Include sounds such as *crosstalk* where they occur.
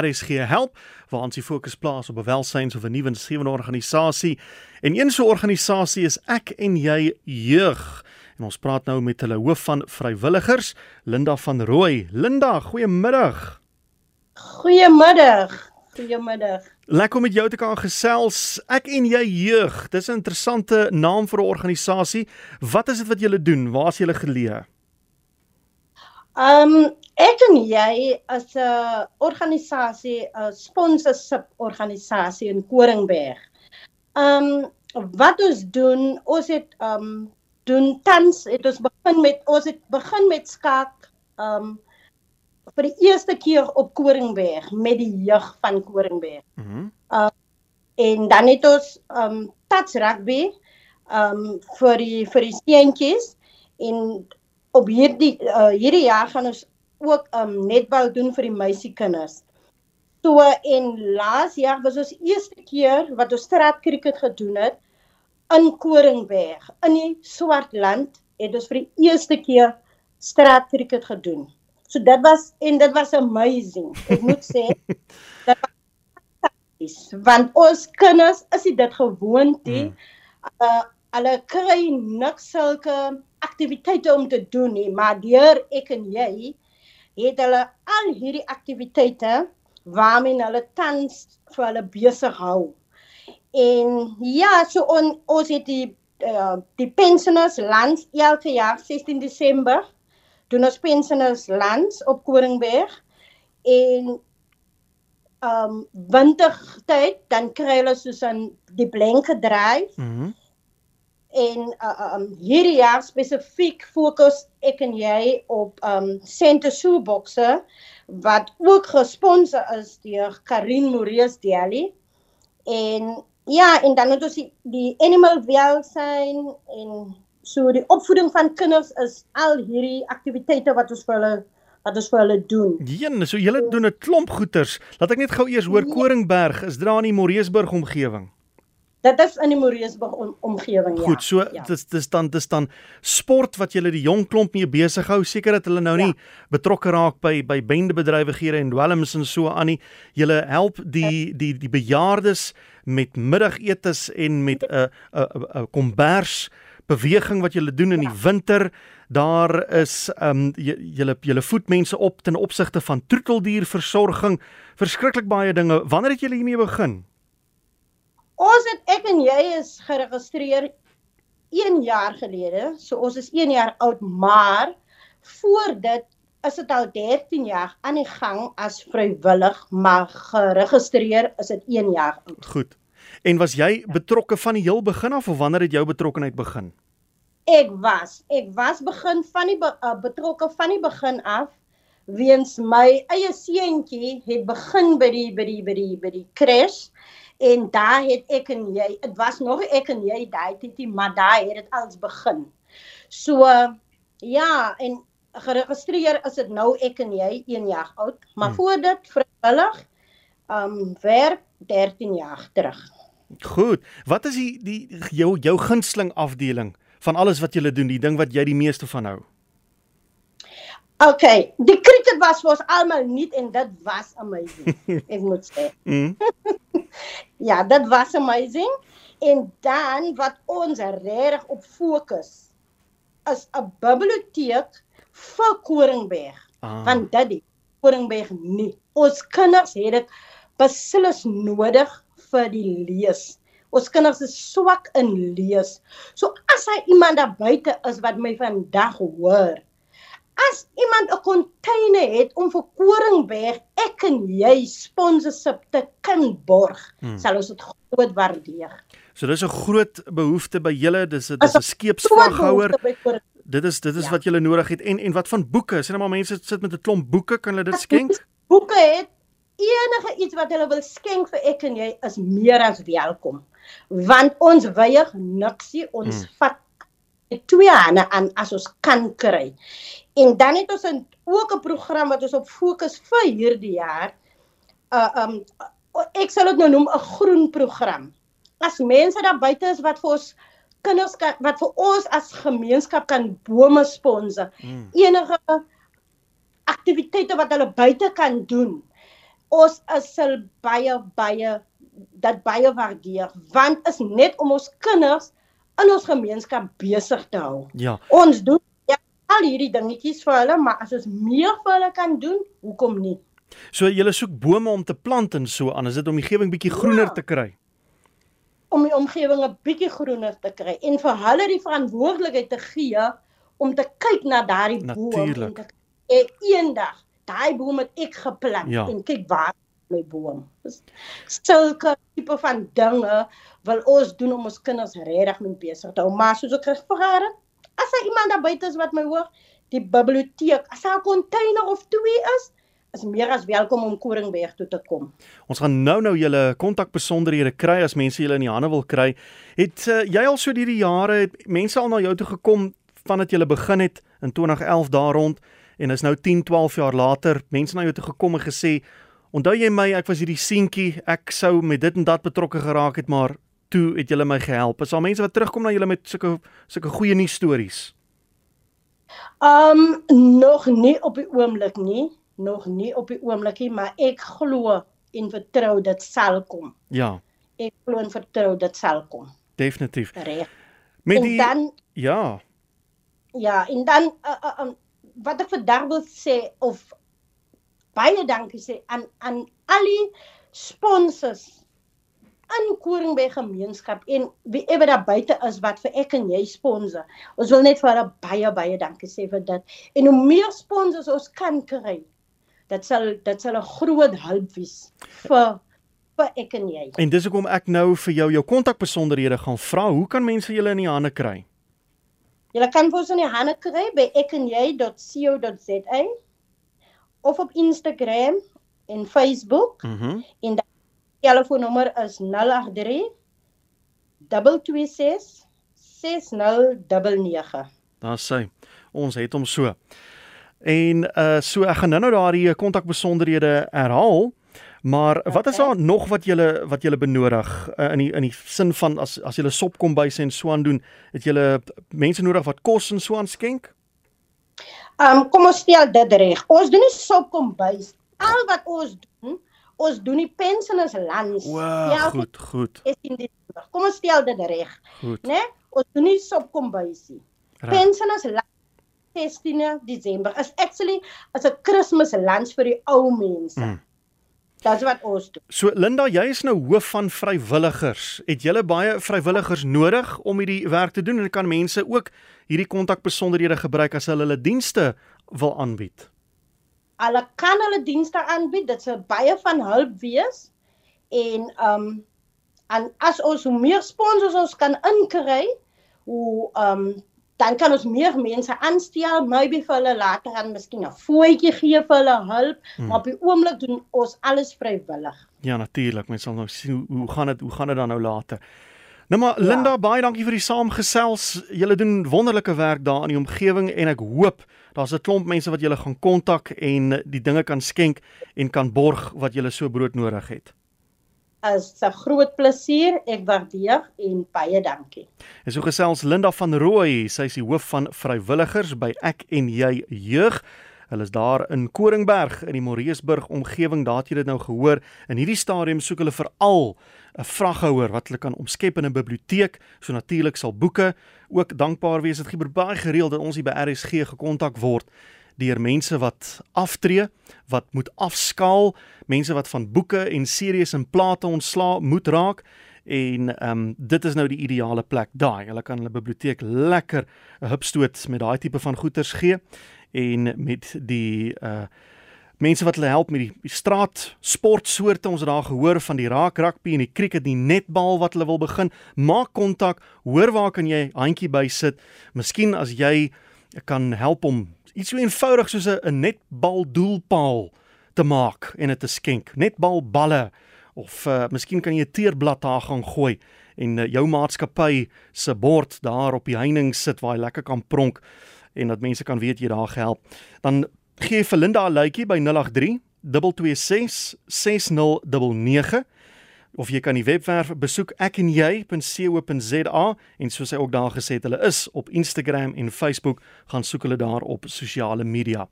RSG Help waar ons die fokus plaas op 'n welsyns of 'n nuwe insgewende organisasie. En een so 'n organisasie is Ek en Jy Jeug. En ons praat nou met hulle hoof van vrywilligers, Linda van Rooi. Linda, goeiemiddag. Goeiemiddag. Goeiemiddag. Lekker om met jou te kan gesels. Ek en jy jeug. Dis 'n interessante naam vir 'n organisasie. Wat is dit wat julle doen? Waar is julle geleë? Ehm um, ek en jy as 'n organisasie, 'n sponsorship organisasie in Koringberg. Ehm um, wat ons doen, ons het ehm um, doen tans het ons begin met ons het begin met skaak ehm um, vir die eerste keer op Koringberg met die jeug van Koringberg. Mhm. Mm uh, en dan het ons um touch rugby um vir die vir die seentjies en op hierdie uh, hierdie jaar gaan ons ook um netbal doen vir die meisiekinders. So en laas jaar was ons eerste keer wat ons straatkriket gedoen het in Koringberg in die Swartland het ons vir die eerste keer straatkriket gedoen. So dit was en dit was amazing. Ek moet sê *laughs* dat is want ons kinders is dit gewoond die mm. uh, hulle kry niks sulke aktiwiteite om te doen nie, maar deur ek en jy het hulle al hierdie aktiwiteite waarmee hulle tans vir hulle besig hou. En ja, so on, ons het die uh, die pensioners lands elke jaar 16 Desember doen ons pensioners lands op Koringberg en ehm um, wintertyd dan kry hulle soos 'n die blanke dryf. Mhm. Mm en uh, um hierdie jaar spesifiek fokus ek en jy op um Center Shoeboxe wat ook gesponsor is deur Karin Morees Daly. En ja, en dan het ons die, die animal welsyn en So die opvoeding van kinders is al hierdie aktiwiteite wat ons vir hulle wat ons vir hulle doen. Een, so julle doen 'n klomp goeters. Laat ek net gou eers hoor ja. Koringberg is dra in die Moreesburg omgewing. Dit is in die Moreesburg om, omgewing ja. Goed, so ja. dis dis dan dis dan sport wat julle die jong klomp mee besig hou. Seker dat hulle nou nie ja. betrokke raak by by bendebedrywighede en dwelms en so aan nie. Julle help die die die bejaardes met middagetes en met 'n uh, 'n kombers beweging wat julle doen in die winter. Daar is ehm um, julle julle voed mense op ten opsigte van troeteldierversorging. Verskriklik baie dinge. Wanneer het julle hiermee begin? Ons het ek en jy is geregistreer 1 jaar gelede. So ons is 1 jaar oud, maar voor dit is dit al 13 jaar aan die gang as vrywillig, maar geregistreer is dit 1 jaar oud. Goed. En was jy betrokke van die heel begin af of wanneer het jou betrokkeheid begin? Ek was, ek was begin van die be, uh, betrokke van die begin af weens my eie seentjie het begin by die by die by die by die crash en daar het ek en jy, dit was nog ek en jy daai tyd, maar daar het dit als begin. So uh, ja, en geregistreer is dit nou ek en jy 1 jaar oud, maar hmm. voor dit vrywillig um werk 13 jaar terug. Goed. Wat is die die jou jou gunsteling afdeling van alles wat jy doen, die ding wat jy die meeste van hou? OK, die cricket was vir ons almal nie en dit was amazing. *laughs* ek moet sê. Mm. Ja, dit was amazing. En dan wat ons regtig op fokus is 'n biblioteek vir Koringberg. Ah. Want dit die Koringberg nie. Ons kinders het dit beslis nodig vir die lees. Ons kinders is swak in lees. So as hy iemand daar buite is wat my vandag hoor, as iemand 'n container het om vir Koringberg ek en jy sponsorship te kan borg, hmm. sal ons dit groot waardeer. So dis 'n groot behoefte by julle, dis dis 'n skeepsvraghouer. Dit is dit is ja. wat julle nodig het en en wat van boeke? Sien maar mense sit met 'n klomp boeke, kan hulle dit skenk? Boeke het enige iets wat hulle wil skenk vir ek en jy is meer as welkom. Want ons weier niksie, ons hmm. vat twee hande aan as ons kan kry. En dan het ons 'n ook 'n program wat ons op fokus vir hierdie jaar. Uh um ek sal dit nou noem 'n groen program. As mense daar buite is wat vir ons kinders kan wat vir ons as gemeenskap kan bome sponsor. Hmm. Enige aktiwiteite wat hulle buite kan doen ons is sal baie baie dat baie waardeer want is net om ons kinders in ons gemeenskap besig te hou. Ja. Ons doen ja, al hierdie dingetjies vir hulle, maar as ons meer vir hulle kan doen, hoekom nie? So jy soek bome om te plant en so aan, is dit om die omgewing bietjie groener Ja. te kry. om die omgewing 'n bietjie groener te kry en vir hulle die verantwoordelikheid te gee om te kyk na daardie boom Natuurlijk. en te en eendag daai boom het ek geplant Ja. en kyk waar my boom. Dis sulke tipe van dinge wil ons doen om ons kinders regtig mee besig te hou. Maar soos ek gevra het, as daar iemand daar buite is wat my hoor, die biblioteek, as daar 'n container of twee is, is meer as welkom om Koringberg toe te kom. Ons gaan nou nou julle kontakbesonderhede kry as mense julle in die hande wil kry. Het uh, jy al so hierdie jare het mense al na jou toe gekom vandat jy begin het in 2011 daar rond en is nou 10, 12 jaar later mense na jou toe gekom en gesê onthou jy my ek was hierdie seentjie ek sou met dit en dat betrokke geraak het maar toe het julle my gehelp. Is daar mense wat terugkom na julle met sulke sulke goeie nuus stories? Um nog nie op die oomblik nie, nog nie op die oomblik nie, maar ek glo en vertrou dit sal kom. Ja, Ek glo en vertrou dit sal kom. definitief. Reg. Met En die dan ja, ja, en dan uh, uh, um, wat ek vandag wil sê of baie dankie sê aan aan al die sponsors in Koringberg gemeenskap en wie ewe daar buite is wat vir ek en jy sponsor. Ons wil net vir hulle baie baie dankie sê vir dit. En hoe meer sponsors ons kan kry, dit sal dit sal 'n groot hulp wees vir vir ek en jy. en dis hoekom ek nou vir jou jou kontakbesonderhede gaan vra. Hoe kan mense julle in die hande kry? Julle kan vir ons in die hande kry by ekenjy.co.za of op Instagram en Facebook Mhm. Mm en die telefoonnommer is 083 226 6099. Daar sê ons het hom so. En uh so ek gaan nou-nou daardie kontakbesonderhede herhaal. Maar wat is Okay. daar nog wat julle wat julle benodig uh, in die in die sin van as as julle sopkombuise en so aan doen, het julle mense nodig wat kos en so aan skenk? Um kom ons stel dit reg. Ons doen nie sop kombuis. Al wat ons doen, ons doen die pensioners lunch. Wow, goed, goed, is in Desember. Kom ons stel dit reg, né? Ons doen nie sop kombuis nie. Reg. Pensioners lunch 16 Desember is actually as 'n Kersfees lunch vir die ou mense. Mm. Dis wat ons doen. So Linda, jy is nou hoof van vrywilligers. Het julle baie vrywilligers nodig om hierdie werk te doen en kan mense ook hierdie kontakbesonderhede gebruik as hulle hulle dienste wil aanbied? Hulle kan hulle dienste aanbied. Dit sal baie van hulp wees. En um en as ons hoe meer sponsors ons kan inkry, hoe um dan kan ons meer mense aanstel, maybe vir hulle later aan miskien 'n fooitjie gee vir hulle hulp, Hmm. maar op die oomblik doen ons alles vrywillig. Ja, natuurlik. Mens sal nou sien hoe, hoe gaan dit hoe gaan dit dan nou later. Nou maar Ja. Linda, baie dankie vir die saamgesels. Julle doen wonderlike werk daar in die omgewing en ek hoop daar's 'n klomp mense wat julle gaan kontak en die dinge kan skenk en kan borg wat julle so brood nodig het. Is 'n groot plesier. Ek waardeer en baie dankie. En so gesels Linda van Rooi, sy is die hoof van vrywilligers by Ek en Jy Jeug. Hulle is daar in Koringberg in die Moreesburg omgewing. Daar het jy dit nou gehoor. In hierdie stadium soek hulle veral 'n vraghouer wat hulle kan omskep in 'n biblioteek. So natuurlik sal boeke ook dankbaar wees. Dit gebeur baie gereeld dat ons hier by RSG gekontak word deur mense wat aftree, wat moet afskaal, mense wat van boeke en series en plate ontslaa moet raak. En ehm um, dit is nou die ideale plek daai. Hulle kan hulle biblioteek lekker 'n hupstoot met daai tipe van goeders gee en met die uh mense wat hulle help met die, straat sportsoorte. Ons het daar gehoor van die raak rugby en die cricket die netbal wat hulle wil begin. Maak kontak. Hoor waar kan jy handjie by sit? Miskien as jy kan help om iets so eenvoudig soos 'n netbal doelpaal te maak en dit te skenk netbal balle of uh, miskien kan jy 'n teerblad daar gaan gooi en uh, jou maatskappy se bord daar op die heining sit waar jy lekker kan pronk en dat mense kan weet jy daar gehelp. Dan gee vir Linda 'n luitjie by 083 226 6099 of jy kan die webwerf besoek ekenjy.co.za en soos hy ook daar gesê het, hulle is op Instagram en Facebook gaan soek hulle daar op sosiale media.